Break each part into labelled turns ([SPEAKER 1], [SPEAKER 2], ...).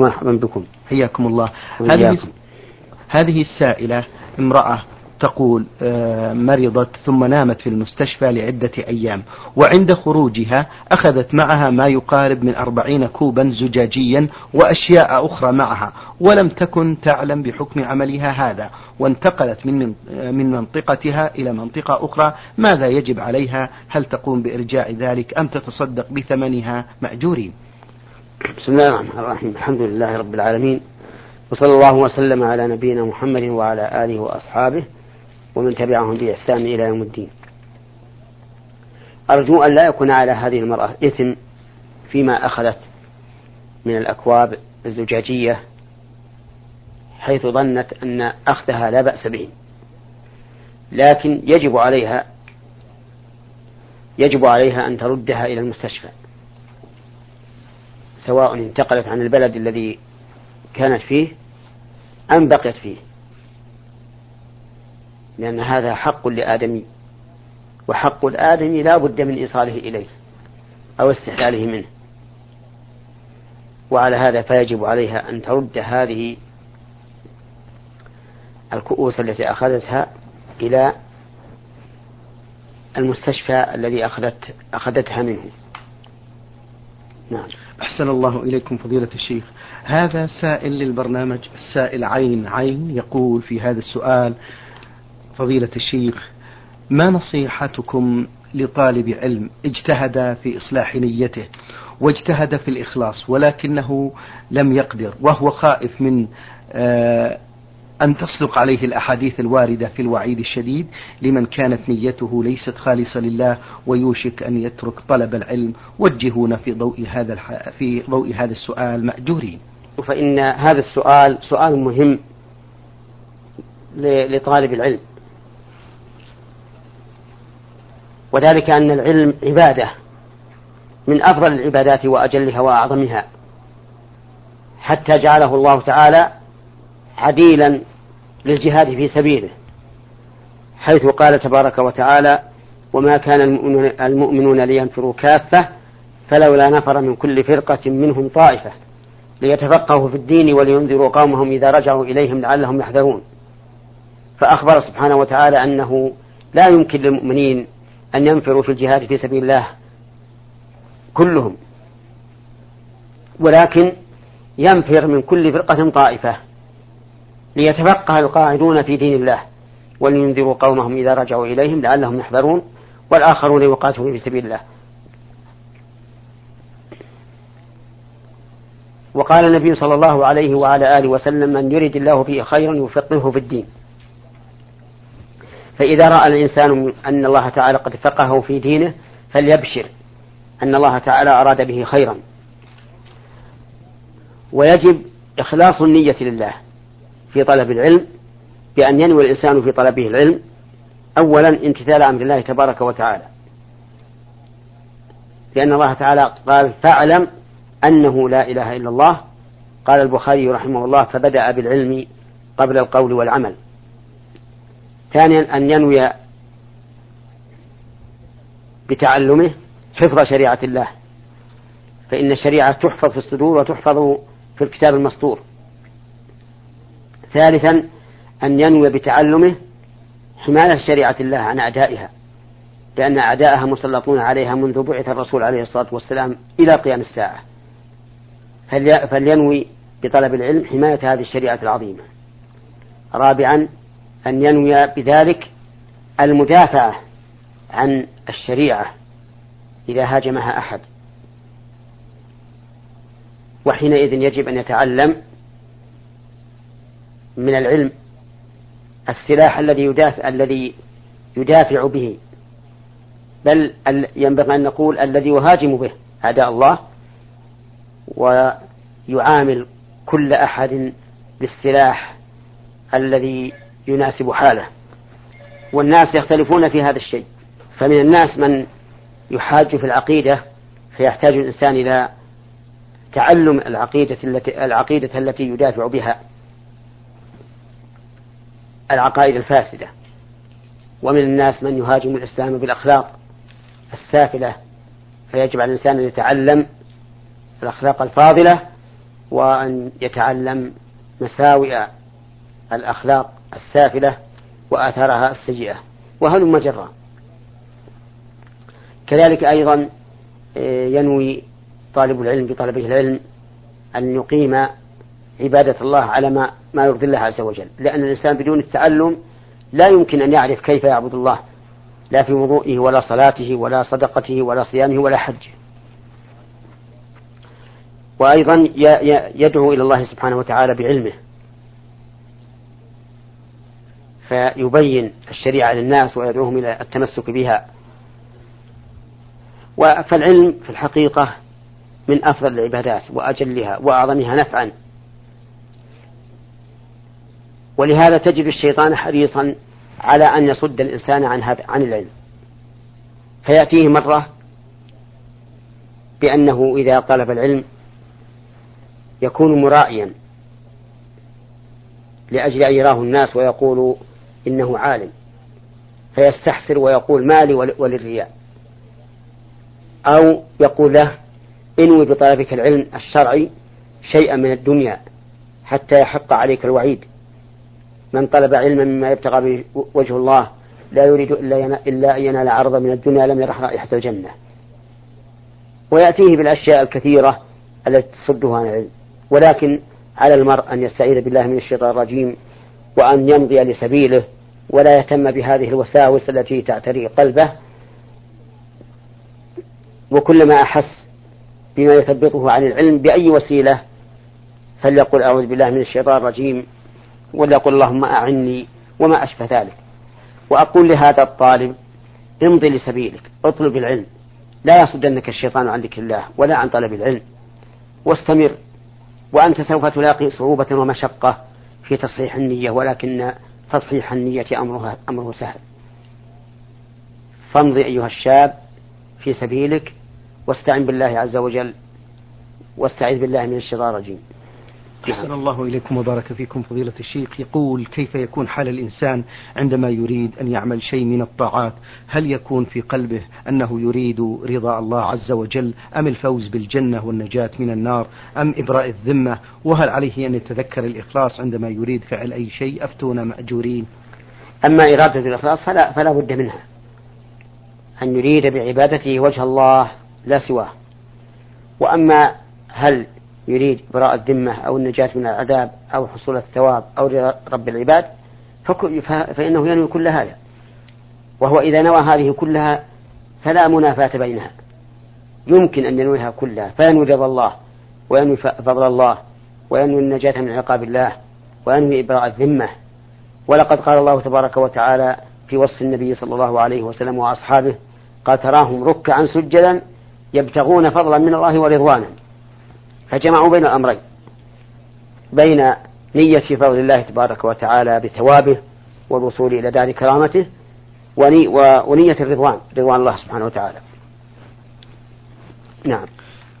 [SPEAKER 1] مرحبا بكم.
[SPEAKER 2] حياكم الله. هذه هذه السائلة امرأة تقول آه، مرضت ثم نامت في المستشفى لعدة أيام وعند خروجها أخذت معها ما يقارب من أربعين كوبا زجاجيا وأشياء أخرى معها ولم تكن تعلم بحكم عملها هذا وانتقلت من آه، من منطقتها إلى منطقة أخرى. ماذا يجب عليها؟ هل تقوم بإرجاع ذلك أم تتصدق بثمنها؟ مأجورين.
[SPEAKER 1] بسم الله الرحمن الرحيم. الحمد لله رب العالمين. وصلى الله وسلم على نبينا محمد وعلى آله وأصحابه ومن تبعهم بإحسان إلى يوم الدين. أرجو أن لا يكون على هذه المرأة إثم فيما أخذت من الأكواب الزجاجية حيث ظنت أن أخذها لا بأس به. لكن يجب عليها يجب عليها أن تردها إلى المستشفى. سواء انتقلت عن البلد الذي كانت فيه أم بقيت فيه. لأن هذا حق لآدمي وحق الآدمي لا بد من إيصاله إليه أو استحلاله منه. وعلى هذا فيجب عليها أن ترد هذه الكؤوس التي أخذتها إلى المستشفى الذي أخذت أخذتها منه.
[SPEAKER 2] نعم. أحسن الله إليكم فضيلة الشيخ. هذا سائل للبرنامج السائل عين عين يقول في هذا السؤال فضيلة الشيخ ما نصيحتكم لطالب علم اجتهد في إصلاح نيته واجتهد في الإخلاص ولكنه لم يقدر وهو خائف من آه أن تصدق عليه الأحاديث الواردة في الوعيد الشديد لمن كانت نيته ليست خالصة لله ويوشك أن يترك طلب العلم وجهونا في ضوء هذا في ضوء هذا السؤال مأجورين.
[SPEAKER 1] فإن هذا السؤال سؤال مهم لطالب العلم وذلك أن العلم عبادة من أفضل العبادات وأجلها وأعظمها حتى جعله الله تعالى عديلا للجهاد في سبيله حيث قال تبارك وتعالى وما كان المؤمنون لينفروا كافة فلولا نفر من كل فرقة منهم طائفة ليتفقهوا في الدين ولينذروا قومهم إذا رجعوا إليهم لعلهم يحذرون. فأخبر سبحانه وتعالى أنه لا يمكن للمؤمنين أن ينفروا في الجهاد في سبيل الله كلهم ولكن ينفر من كل فرقة طائفة. ليتفقه القاعدون في دين الله ولينذروا قومهم إذا رجعوا إليهم لعلهم يحذرون والآخرون يقاتلون في سبيل الله. وقال النبي صلى الله عليه وعلى آله وسلم من يرد الله به خيرا يفقهه في الدين. فإذا رأى الإنسان أن الله تعالى قد فقهه في دينه فليبشر أن الله تعالى أراد به خيرا. ويجب إخلاص النية لله. في طلب العلم بأن ينوي الإنسان في طلبه العلم أولا امتثال أمر الله تبارك وتعالى. لأن الله تعالى قال فاعلم أنه لا إله إلا الله. قال البخاري رحمه الله فبدأ بالعلم قبل القول والعمل. ثانيا أن ينوي بتعلمه حفظ شريعة الله. فإن الشريعة تحفظ في الصدور وتحفظ في الكتاب المسطور. ثالثا أن ينوي بتعلمه حماية شريعة الله عن أعدائها لأن أعداءها مسلطون عليها منذ بعث الرسول عليه الصلاة والسلام إلى قيام الساعة. فلينوي بطلب العلم حماية هذه الشريعة العظيمة. رابعا أن ينوي بذلك المدافعة عن الشريعة إذا هاجمها أحد. وحينئذ يجب أن يتعلم من العلم السلاح الذي يدافع الذي يدافع به. بل ينبغي أن نقول الذي يهاجم به أعداء الله ويعامل كل أحد بالسلاح الذي يناسب حاله. والناس يختلفون في هذا الشيء. فمن الناس من يحاج في العقيدة فيحتاج الإنسان إلى تعلم العقيدة التي العقيدة التي يدافع بها. العقائد الفاسدة. ومن الناس من يهاجم الإسلام بالأخلاق السافلة فيجب على الإنسان أن يتعلم الأخلاق الفاضلة وأن يتعلم مساوئ الأخلاق السافلة وآثارها السيئة. وهلم جرا كذلك أيضا آه، ينوي طالب العلم بطلبه العلم أن يقيم عبادة الله على ما ما يرضي الله عز وجل. لأن الإنسان بدون التعلم لا يمكن أن يعرف كيف يعبد الله. لا في وضوئه ولا صلاته ولا صدقته ولا صيامه ولا حجه وأيضا يدعو إلى الله سبحانه وتعالى بعلمه. فيبين الشريعة للناس ويدعوهم إلى التمسك بها. فالعلم في الحقيقة من أفضل العبادات وأجلها وأعظمها نفعا. ولهذا تجد الشيطان حريصا على أن يصد الإنسان عن هذا عن العلم. فيأتيه مرة بأنه إذا طلب العلم يكون مرائيا لأجل أن يراه الناس ويقول إنه عالم. فيستحسر ويقول مالي وللرياء. أو يقول له إنوي بطلبك العلم الشرعي شيئا من الدنيا حتى يحق عليك الوعيد. من طلب علما مما يبتغى به وجه الله لا يريد إلا, إلا أن ينال عرضا من الدنيا لم يرح رائحة الجنة. ويأتيه بالأشياء الكثيرة التي تصده عن العلم. ولكن على المرء أن يستعيذ بالله من الشيطان الرجيم وأن يمضي لسبيله ولا يهتم بهذه الوساوس التي تعتري قلبه. وكلما أحس بما يثبطه عن العلم بأي وسيلة فليقل أعوذ بالله من الشيطان الرجيم. وليقل اللهم أعني وما أشبه ذلك. وأقول لهذا الطالب امضي لسبيلك اطلب العلم. لا يصدنك الشيطان عن ذكر الله ولا عن طلب العلم. واستمر وأنت سوف تلاقي صعوبة ومشقة في تصحيح النية ولكن تصحيح النية أمرها أمره سهل. فامضي أيها الشاب في سبيلك واستعن بالله عز وجل واستعذ بالله من الشيطان الرجيم.
[SPEAKER 2] أحسن الله إليكم وبارك فيكم فضيلة الشيخ. يقول كيف يكون حال الإنسان عندما يريد أن يعمل شيء من الطاعات؟ هل يكون في قلبه أنه يريد رضا الله عز وجل؟ أم الفوز بالجنة والنجاة من النار؟ أم إبراء الذمة؟ وهل عليه أن يتذكر الإخلاص عندما يريد فعل أي شيء؟ أفتونا مأجورين.
[SPEAKER 1] أما إرادة الإخلاص فلا, فلا بد منها. أن يريد بعبادته وجه الله لا سواه. وأما هل يريد براء الذمة أو النجاة من العذاب أو حصول الثواب أو رب العباد فإنه ينوي كل هذا. وهو إذا نوى هذه كلها فلا منافاة بينها. يمكن أن ينويها كلها فينوي رضا الله وينوي فضل الله وينوي النجاة من عقاب الله وينوي إبراء الذمة. ولقد قال الله تبارك وتعالى في وصف النبي صلى الله عليه وسلم وأصحابه قال تراهم ركعا سجدا يبتغون فضلا من الله ورضوانا. فجمعوا بين الأمرين. بين نية فضل الله تبارك وتعالى بثوابه والوصول إلى دار كرامته ونية الرضوان رضوان الله سبحانه وتعالى.
[SPEAKER 2] نعم.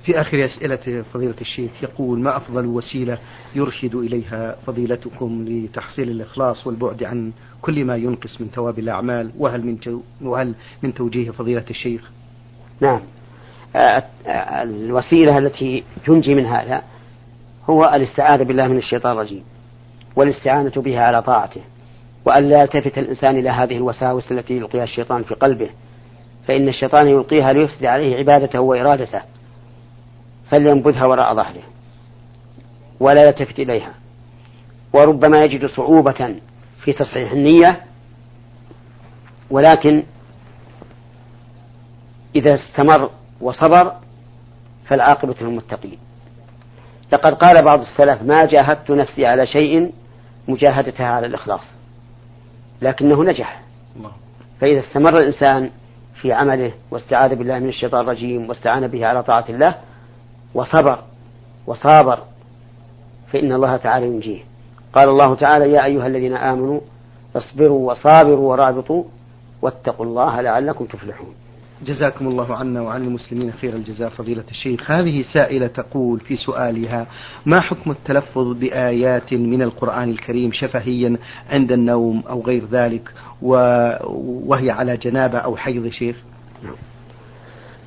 [SPEAKER 2] في آخر أسئلة فضيلة الشيخ يقول ما أفضل وسيلة يرشد إليها فضيلتكم لتحصيل الإخلاص والبعد عن كل ما ينقص من ثواب الأعمال؟ وهل من وهل من توجيه فضيلة الشيخ؟
[SPEAKER 1] نعم. الوسيلة التي تنجي من هذا هو الاستعاذة بالله من الشيطان الرجيم والاستعانة بها على طاعته. وأن لا يلتفت الإنسان إلى هذه الوساوس التي يلقيها الشيطان في قلبه. فإن الشيطان يلقيها ليفسد عليه عبادته وإرادته. فلينبذها وراء ظهره. ولا يلتفت إليها. وربما يجد صعوبة في تصحيح النية. ولكن إذا استمر وصبر فالعاقبة للمتقين. لقد قال بعض السلف ما جاهدت نفسي على شيء مجاهدتها على الإخلاص. لكنه نجح. فإذا استمر الإنسان في عمله واستعاذ بالله من الشيطان الرجيم واستعان به على طاعة الله وصبر وصابر فإن الله تعالى ينجيه. قال الله تعالى يا أيها الذين آمنوا اصبروا وصابروا ورابطوا واتقوا الله لعلكم تفلحون.
[SPEAKER 2] جزاكم الله عنا وعن المسلمين خير الجزاء. فضيلة الشيخ هذه سائلة تقول في سؤالها ما حكم التلفظ بآيات من القرآن الكريم شفهيا عند النوم أو غير ذلك وهي على جنابة أو حيض شيخ؟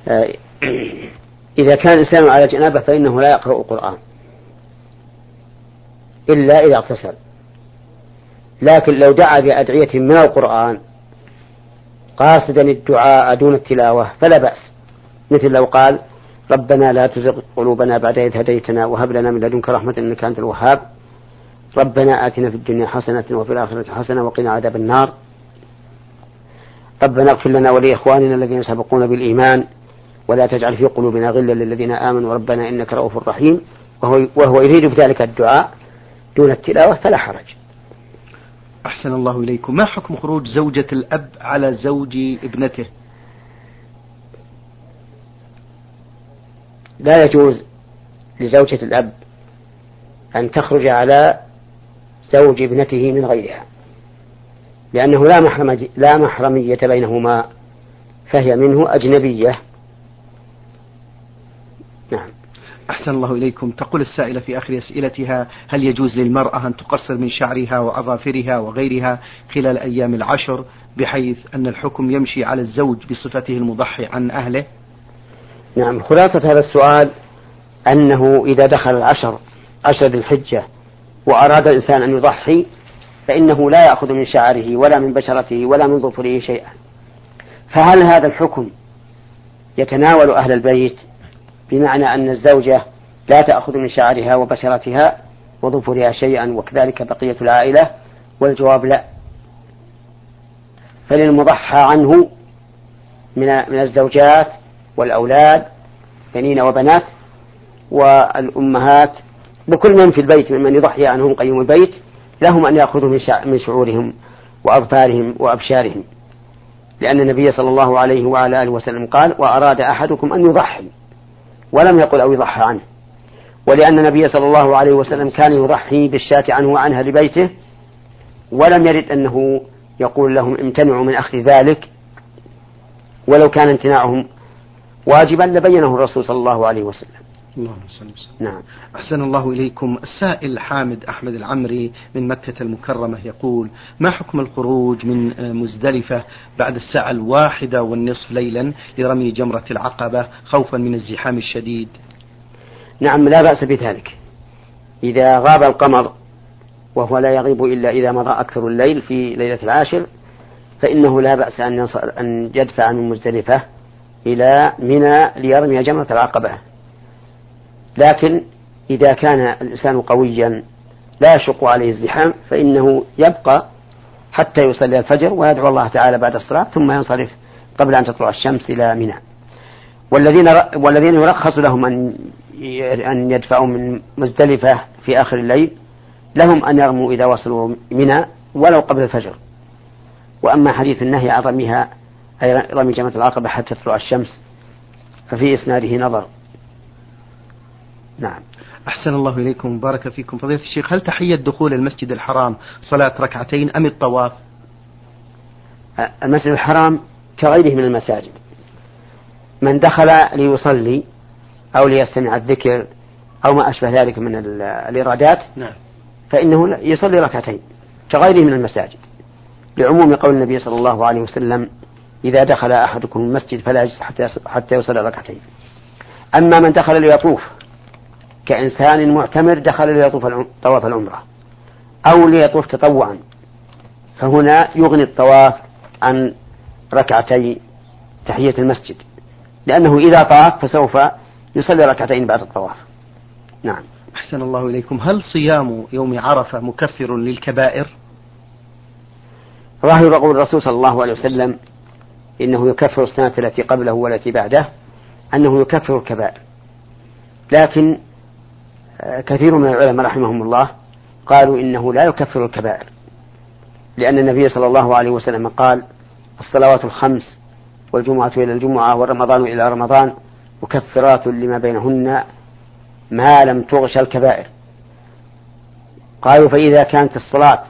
[SPEAKER 1] آه، إذا كان الإنسان على جنابة فإنه لا يقرأ القرآن إلا إذا اغتسل. لكن لو دعا بأدعية من القرآن قاصدا الدعاء دون التلاوة فلا بأس. مثل لو قال ربنا لا تزغ قلوبنا بعد إذ هديتنا وهب لنا من لدنك رحمة إنك أنت الوهاب. ربنا آتنا في الدنيا حسنة وفي الآخرة حسنة وقنا عذاب النار. ربنا اغفر لنا ولإخواننا الذين سبقونا بالإيمان ولا تجعل في قلوبنا غلا للذين آمنوا. ربنا إنك رؤوف رحيم وهو, وهو يريد بذلك الدعاء دون التلاوة فلا حرج.
[SPEAKER 2] أحسن الله إليكم. ما حكم خروج زوجة الأب على زوج ابنته؟
[SPEAKER 1] لا يجوز لزوجة الأب أن تخرج على زوج ابنته من غيرها لأنه لا محرم لا محرمية بينهما فهي منه أجنبية. نعم.
[SPEAKER 2] أحسن الله إليكم. تقول السائلة في آخر أسئلتها هل يجوز للمرأة أن تقصر من شعرها وأظافرها وغيرها خلال أيام العشر بحيث أن الحكم يمشي على الزوج بصفته المضحي عن أهله؟
[SPEAKER 1] نعم خلاصة هذا السؤال أنه إذا دخل العشر عشر ذي الحجة وأراد الإنسان أن يضحي فإنه لا يأخذ من شعره ولا من بشرته ولا من ظفره شيئا. فهل هذا الحكم يتناول أهل البيت بمعنى أن الزوجة لا تأخذ من شعرها وبشرتها وظفرها شيئا وكذلك بقية العائلة والجواب لا. فللمضحى عنه من من الزوجات والأولاد بنين وبنات والأمهات بكل من في البيت ممن يضحي عنهم قيوم البيت لهم أن يأخذوا من, من شعورهم وأظفارهم وأبشارهم. لأن النبي صلى الله عليه وعلى آله وسلم قال وأراد أحدكم أن يضحي ولم يقل أو يضحى عنه. ولأن النبي صلى الله عليه وسلم كان يضحي بالشاة عنه وعن أهل بيته ولم يرد أنه يقول لهم امتنعوا من أخذ ذلك. ولو كان امتناعهم واجبا لبينه الرسول صلى الله عليه وسلم.
[SPEAKER 2] اللهم صل وسلم. نعم. أحسن الله إليكم. السائل حامد أحمد العمري من مكة المكرمة يقول ما حكم الخروج من مزدلفة بعد الساعة الواحدة والنصف ليلا لرمي جمرة العقبة خوفا من الزحام الشديد؟
[SPEAKER 1] نعم لا بأس بذلك. إذا غاب القمر وهو لا يغيب إلا إذا مضى أكثر الليل في ليلة العاشر فإنه لا بأس أن أن يدفع من مزدلفة إلى منى ليرمي جمرة العقبة. لكن إذا كان الإنسان قويا لا يشق عليه الزحام فإنه يبقى حتى يصلي الفجر ويدعو الله تعالى بعد الصلاة ثم ينصرف قبل أن تطلع الشمس إلى منى. والذين والذين يرخص لهم أن أن يدفعوا من مزدلفة في آخر الليل لهم أن يرموا إذا وصلوا منى ولو قبل الفجر. وأما حديث النهي عن رميها أي رمي جمرة العقبة حتى تطلع الشمس ففي إسناده نظر.
[SPEAKER 2] نعم. أحسن الله إليكم وبارك فيكم. فضيلة الشيخ هل تحية دخول المسجد الحرام صلاة ركعتين أم الطواف؟
[SPEAKER 1] المسجد الحرام كغيره من المساجد. من دخل ليصلي أو ليستمع الذكر أو ما أشبه ذلك من الإرادات نعم. فإنه يصلي ركعتين كغيره من المساجد. لعموم قول النبي صلى الله عليه وسلم إذا دخل أحدكم المسجد فلا يجلس حتى حتى يصلي ركعتين. أما من دخل ليطوف كإنسان معتمر دخل ليطوف طواف العمرة أو ليطوف تطوعا. فهنا يغني الطواف عن ركعتي تحية المسجد لأنه إذا طاف فسوف يصلي ركعتين بعد الطواف. نعم.
[SPEAKER 2] أحسن الله إليكم. هل صيام يوم عرفة مكفر للكبائر؟
[SPEAKER 1] ظاهر قول الرسول صلى الله عليه وسلم إنه يكفر السنة التي قبله والتي بعده أنه يكفر الكبائر. لكن كثير من العلماء رحمهم الله قالوا إنه لا يكفر الكبائر لأن النبي صلى الله عليه وسلم قال الصلوات الخمس والجمعة إلى الجمعة والرمضان إلى رمضان مكفرات لما بينهن ما لم تغش الكبائر. قالوا فإذا كانت الصلاة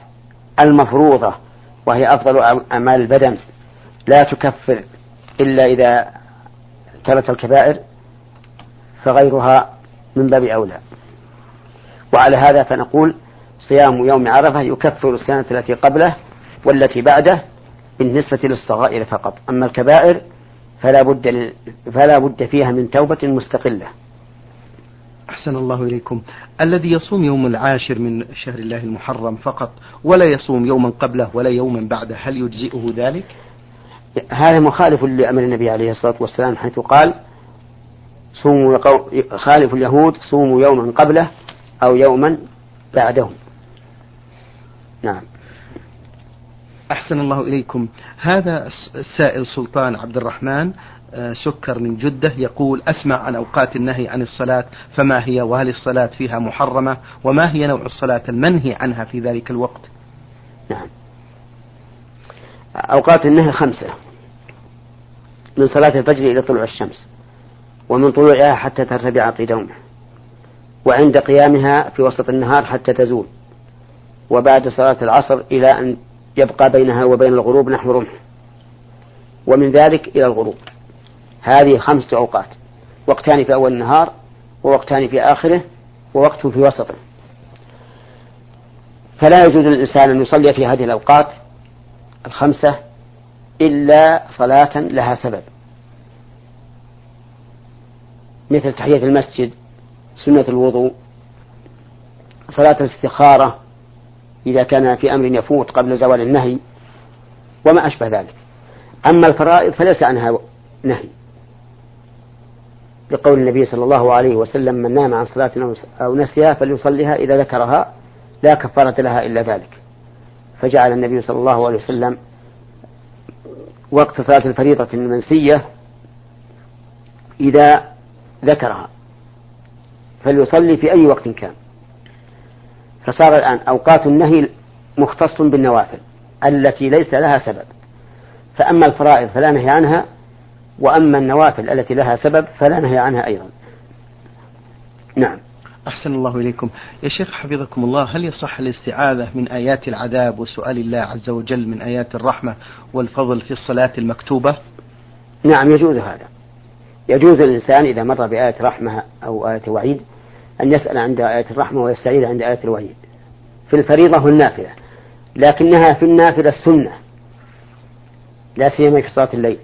[SPEAKER 1] المفروضة وهي أفضل أعمال البدن لا تكفر إلا إذا ترك الكبائر فغيرها من باب أولى. وعلى هذا فنقول صيام يوم عرفة يكفر السنة التي قبله والتي بعده بالنسبة للصغائر فقط. أما الكبائر فلا بد فلا بد فيها من توبة مستقلة.
[SPEAKER 2] أحسن الله إليكم. الذي يصوم يوم العاشر من شهر الله المحرم فقط ولا يصوم يوما قبله ولا يوما بعده هل يجزئه ذلك؟
[SPEAKER 1] هذا مخالف لأمر النبي عليه الصلاة والسلام حيث قال صوموا خالف اليهود صوموا يوما قبله أو يوما بعده نعم.
[SPEAKER 2] أحسن الله إليكم. هذا السائل سلطان عبد الرحمن آه، سكر من جدة يقول أسمع عن أوقات النهي عن الصلاة فما هي وهل الصلاة فيها محرمة وما هي نوع الصلاة المنهي عنها في ذلك الوقت؟
[SPEAKER 1] نعم. أوقات النهي خمسة. من صلاة الفجر إلى طلوع الشمس ومن طلوعها حتى ترتبع قدومه وعند قيامها في وسط النهار حتى تزول. وبعد صلاة العصر إلى أن يبقى بينها وبين الغروب نحو رمح. ومن ذلك إلى الغروب. هذه خمسة أوقات. وقتان في أول النهار ووقتان في آخره ووقت في وسطه. فلا يجوز للإنسان أن يصلي في هذه الأوقات الخمسة إلا صلاة لها سبب. مثل تحية المسجد سنة الوضوء صلاة الاستخارة إذا كان في أمر يفوت قبل زوال النهي وما أشبه ذلك. أما الفرائض فليس عنها نهي. لقول النبي صلى الله عليه وسلم من نام عن صلاة أو نسيها فليصليها إذا ذكرها لا كفارة لها إلا ذلك. فجعل النبي صلى الله عليه وسلم وقت صلاة الفريضة المنسية إذا ذكرها. فليصلي في أي وقت كان. فصار الآن أوقات النهي مختص بالنوافل التي ليس لها سبب. فأما الفرائض فلا نهي عنها وأما النوافل التي لها سبب فلا نهي عنها أيضا. نعم.
[SPEAKER 2] أحسن الله إليكم. يا شيخ حفظكم الله هل يصح الاستعاذة من آيات العذاب وسؤال الله عز وجل من آيات الرحمة والفضل في الصلاة المكتوبة؟
[SPEAKER 1] نعم يجوز هذا. يجوز الإنسان إذا مر بآية رحمة أو آية وعيد أن يسأل عند آية الرحمة ويستعيذ عند آية الوعيد في الفريضة والنافلة لكنها في النافلة السنة لا سيما في صلاة الليل.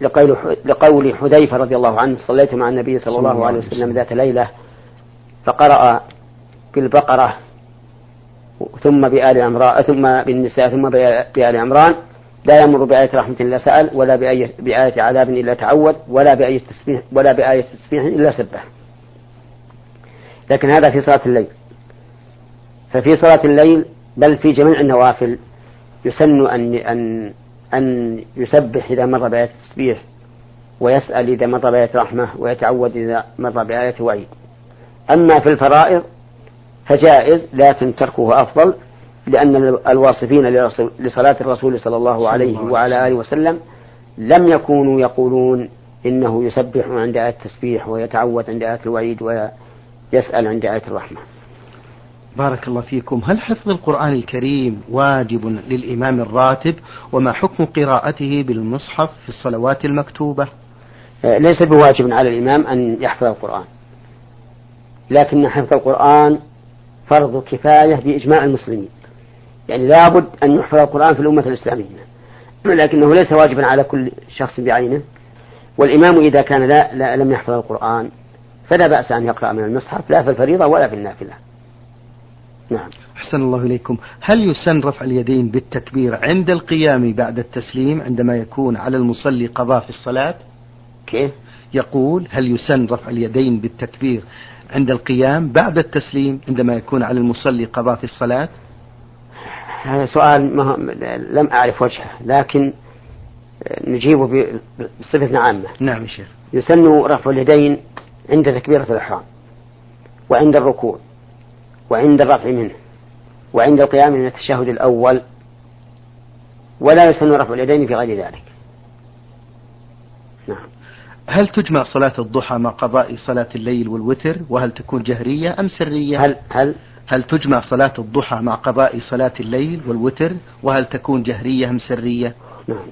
[SPEAKER 1] لقول لقول حذيفة رضي الله عنه صليت مع النبي صلى الله عليه وسلم ذات ليلة فقرأ بالبقرة ثم بآل عمران ثم بالنساء ثم بآل عمران. لا يمر بآية رحمة إلا سأل ولا بآية, بآية عذاب إلا تعود ولا بآية تسبيح ولا بآية تسبيح إلا سبح. لكن هذا في صلاة الليل. ففي صلاة الليل بل في جميع النوافل يسن أن أن أن يسبح إذا مر بآية التسبيح ويسأل إذا مر بآية رحمة ويتعود إذا مر بآية وعيد أما في الفرائض فجائز لكن تركه أفضل لأن الواصفين لصلاة الرسول صلى الله عليه وعلى آله وسلم لم يكونوا يقولون إنه يسبح عند آية التسبيح ويتعود عند آية الوعيد ويسأل عند آية الرحمة
[SPEAKER 2] بارك الله فيكم. هل حفظ القرآن الكريم واجب للإمام الراتب؟ وما حكم قراءته بالمصحف في الصلوات المكتوبة؟
[SPEAKER 1] آه، ليس بواجب على الإمام أن يحفظ القرآن. لكن حفظ القرآن فرض كفاية بإجماع المسلمين. يعني لابد أن يحفظ القرآن في الأمة الإسلامية. لكنه ليس واجبا على كل شخص بعينه. والإمام إذا كان لا, لا لم يحفظ القرآن فلا بأس أن يقرأ من المصحف لا في الفريضة ولا في النافلة.
[SPEAKER 2] نعم. أحسن الله إليكم. هل يسن رفع اليدين بالتكبير عند القيام بعد التسليم عندما يكون على المصلي قضاء في الصلاة؟
[SPEAKER 1] كيف؟
[SPEAKER 2] يقول هل يسن رفع اليدين بالتكبير عند القيام بعد التسليم عندما يكون على المصلي قضاء في الصلاة؟
[SPEAKER 1] هذا سؤال لم أعرف وجهه لكن نجيبه بصفة عامة.
[SPEAKER 2] نعم يا شيخ.
[SPEAKER 1] يسن رفع اليدين عند تكبيرة الإحرام وعند الركوع وعند الرفع منه وعند القيام من التشهد الأول ولا يسن رفع اليدين في غير ذلك.
[SPEAKER 2] نعم. هل تجمع صلاة الضحى مع قضاء صلاة الليل والوتر؟ وهل تكون جهرية أم سرية؟
[SPEAKER 1] هل هل
[SPEAKER 2] هل تجمع صلاة الضحى مع قضاء صلاة الليل والوتر؟ وهل تكون جهرية أم سرية؟
[SPEAKER 1] نعم.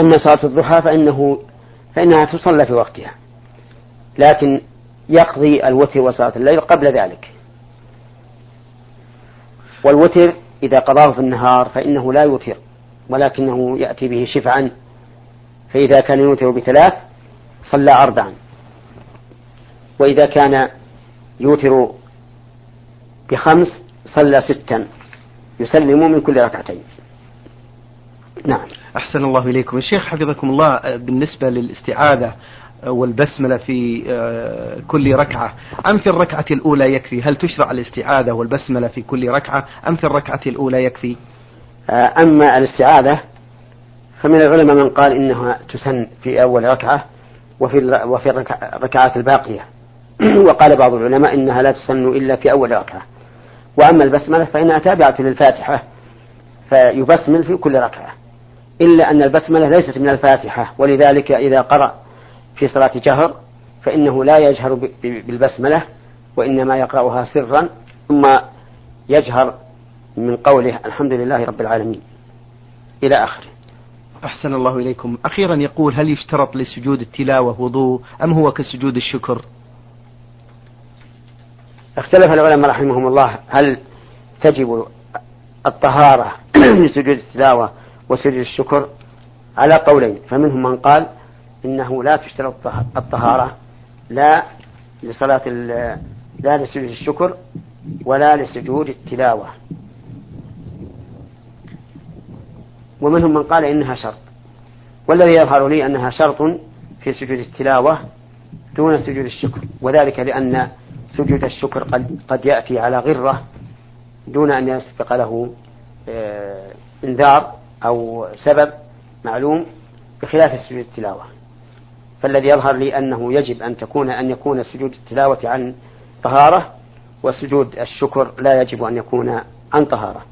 [SPEAKER 1] أما صلاة الضحى فإنه فإنها تصلى في وقتها. لكن يقضي الوتر وصلاة الليل قبل ذلك. والوتر إذا قضاه في النهار فإنه لا يوتر ولكنه يأتي به شفعا. فإذا كان يوتر بثلاث صلى أربعا. وإذا كان يوتر بخمس صلى ستا. يسلم من كل ركعتين.
[SPEAKER 2] نعم. أحسن الله إليكم. الشيخ حفظكم الله بالنسبة للاستعاذة والبسملة في آه، كل ركعة. أم في الركعة الأولى يكفي؟ هل تشرع الاستعاذة والبسملة في كل ركعة؟ أم في الركعة الأولى يكفي؟
[SPEAKER 1] آه، أما الاستعاذة فمن العلماء من قال إنها تسن في أول ركعة وفي وفي الركعات الباقية. وقال بعض العلماء إنها لا تسن إلا في أول ركعة. وأما البسملة فإنها تابعة للفاتحة فيبسمل في كل ركعة. إلا أن البسملة ليست من الفاتحة ولذلك إذا قرأ في صلاة جهر فإنه لا يجهر بالبسملة وإنما يقرأها سرا ثم يجهر من قوله الحمد لله رب العالمين. إلى آخره.
[SPEAKER 2] أحسن الله إليكم. أخيرا يقول هل يشترط لسجود التلاوة وضوء أم هو كسجود الشكر؟
[SPEAKER 1] اختلف العلماء رحمهم الله هل تجب الطهارة لسجود التلاوة وسجود الشكر؟ على قولين فمنهم من قال إنه لا تشترط الطهارة لا لصلاة لا لسجود الشكر ولا لسجود التلاوة. ومنهم من قال إنها شرط. والذي يظهر لي أنها شرط في سجود التلاوة دون سجود الشكر وذلك لأن سجود الشكر قد, قد يأتي على غرة دون أن يسبق له آه، إنذار أو سبب معلوم بخلاف سجود التلاوة. فالذي يظهر لي أنه يجب أن تكون أن يكون سجود التلاوة عن طهارة وسجود الشكر لا يجب أن يكون عن طهارة.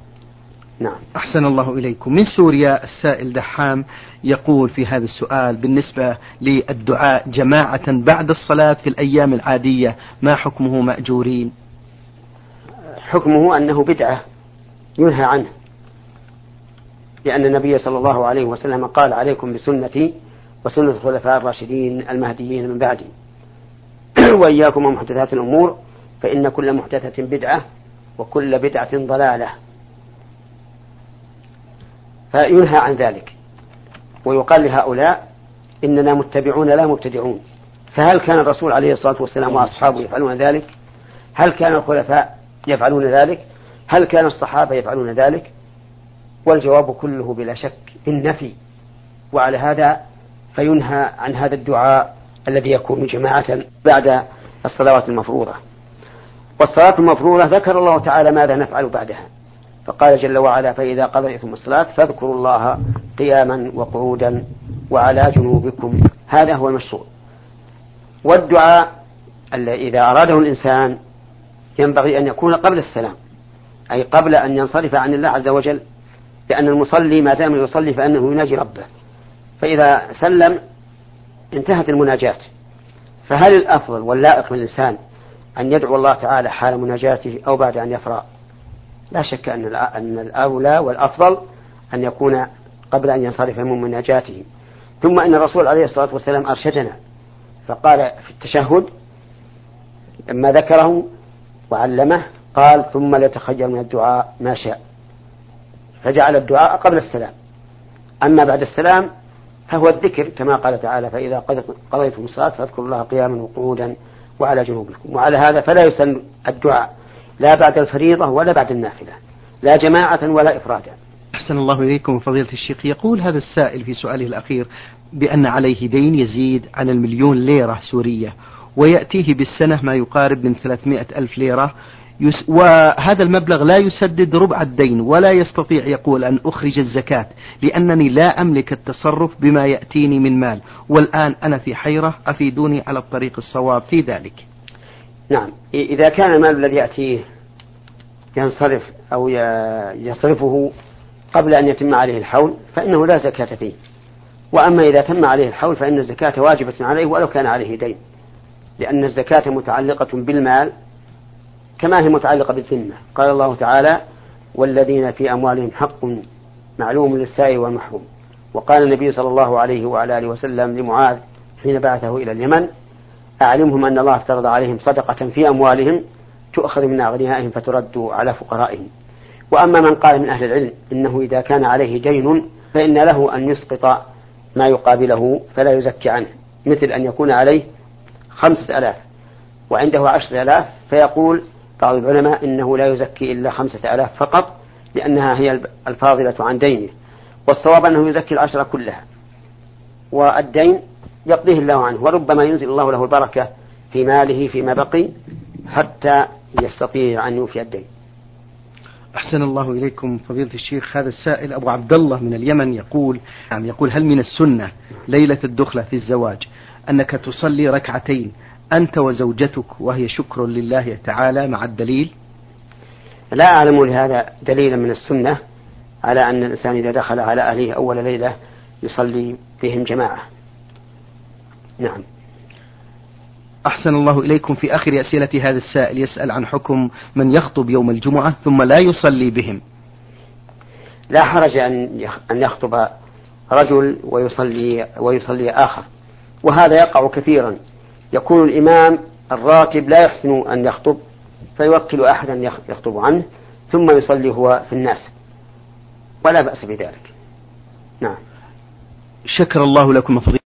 [SPEAKER 2] نعم. أحسن الله إليكم. من سوريا السائل دحام يقول في هذا السؤال بالنسبة للدعاء جماعة بعد الصلاة في الأيام العادية ما حكمه مأجورين؟
[SPEAKER 1] حكمه أنه بدعة ينهى عنه لأن النبي صلى الله عليه وسلم قال عليكم بسنتي وسنة الخلفاء الراشدين المهديين من بعدي. وإياكم ومحدثات الأمور فإن كل محدثة بدعة وكل بدعة ضلالة. فينهى عن ذلك. ويقال لهؤلاء إننا متبعون لا مبتدعون. فهل كان الرسول عليه الصلاة والسلام وأصحابه يفعلون ذلك؟ هل كان الخلفاء يفعلون ذلك؟ هل كان الصحابة يفعلون ذلك؟ والجواب كله بلا شك بالنفي وعلى هذا فينهى عن هذا الدعاء الذي يكون جماعة بعد الصلوات المفروضة. والصلاة المفروضة ذكر الله تعالى ماذا نفعل بعدها. فقال جل وعلا فإذا قضيتم الصلاة فاذكروا الله قياما وقعودا وعلى جنوبكم. هذا هو المشروع. والدعاء إذا أراده الإنسان ينبغي أن يكون قبل السلام أي قبل أن ينصرف عن الله عز وجل لأن المصلي ما دام يصلي فإنه يناجي ربه. فإذا سلم انتهت المناجاة. فهل الأفضل واللائق للإنسان أن يدعو الله تعالى حال مناجاته أو بعد أن يفرغ لا شك أن أن الأولى والأفضل أن يكون قبل أن ينصرف من مناجاته. ثم أن الرسول عليه الصلاة والسلام أرشدنا فقال في التشهد لما ذكره وعلمه قال ثم ليتخير من الدعاء ما شاء. فجعل الدعاء قبل السلام. أما بعد السلام فهو الذكر كما قال تعالى فإذا قضيتم الصلاة فاذكروا الله قياما وقعودا وعلى جنوبكم. وعلى هذا فلا يسن الدعاء لا بعد الفريضة ولا بعد النافلة لا جماعة ولا إفرادا.
[SPEAKER 2] أحسن الله إليكم. فضيلة الشيخ يقول هذا السائل في سؤاله الأخير بأن عليه دين يزيد عن المليون ليرة سورية ويأتيه بالسنة ما يقارب من 300 ألف ليرة وهذا المبلغ لا يسدد ربع الدين ولا يستطيع يقول أن أخرج الزكاة لأنني لا أملك التصرف بما يأتيني من مال. والآن أنا في حيرة أفيدوني على الطريق الصواب في ذلك.
[SPEAKER 1] نعم. إذا كان المال الذي يأتيه ينصرف أو يصرفه قبل أن يتم عليه الحول فإنه لا زكاة فيه. وأما إذا تم عليه الحول فإن الزكاة واجبة عليه ولو كان عليه دين. لأن الزكاة متعلقة بالمال كما هي متعلقة بالذمة قال الله تعالى والذين في أموالهم حق معلوم للسائل والمحروم. وقال النبي صلى الله عليه وعلى آله وسلم لمعاذ حين بعثه إلى اليمن أعلمهم أن الله افترض عليهم صدقة في أموالهم تؤخذ من أغنيائهم فترد على فقرائهم. وأما من قال من أهل العلم إنه إذا كان عليه دين فإن له أن يسقط ما يقابله فلا يزكي عنه مثل أن يكون عليه خمسة ألاف وعنده عشرة آلاف فيقول بعض العلماء إنه لا يزكي إلا خمسة آلاف فقط لأنها هي الفاضلة عن دينه. والصواب أنه يزكي العشرة كلها. والدين يقضيه الله عنه وربما ينزل الله له البركة في ماله فيما بقي حتى يستطيع أن يوفي الدين.
[SPEAKER 2] أحسن الله إليكم فضيلة الشيخ. هذا السائل أبو عبد الله من اليمن يقول يعني يقول هل من السنة ليلة الدخلة في الزواج أنك تصلي ركعتين أنت وزوجتك وهي شكر لله تعالى مع الدليل؟
[SPEAKER 1] لا أعلم لهذا دليلا من السنة على أن الإنسان إذا دخل على أهله أول ليلة يصلي بهم جماعة. نعم.
[SPEAKER 2] أحسن الله إليكم في آخر أسئلة هذا السائل يسأل عن حكم من يخطب يوم الجمعة ثم لا يصلي بهم.
[SPEAKER 1] لا حرج أن أن يخطب رجل ويصلي ويصلي آخر. وهذا يقع كثيرا. يكون الإمام الراتب لا يحسن أن يخطب فيوكل أحدا يخطب عنه ثم يصلي هو في الناس. ولا بأس بذلك. نعم.
[SPEAKER 2] شكر الله لكم. فضيلة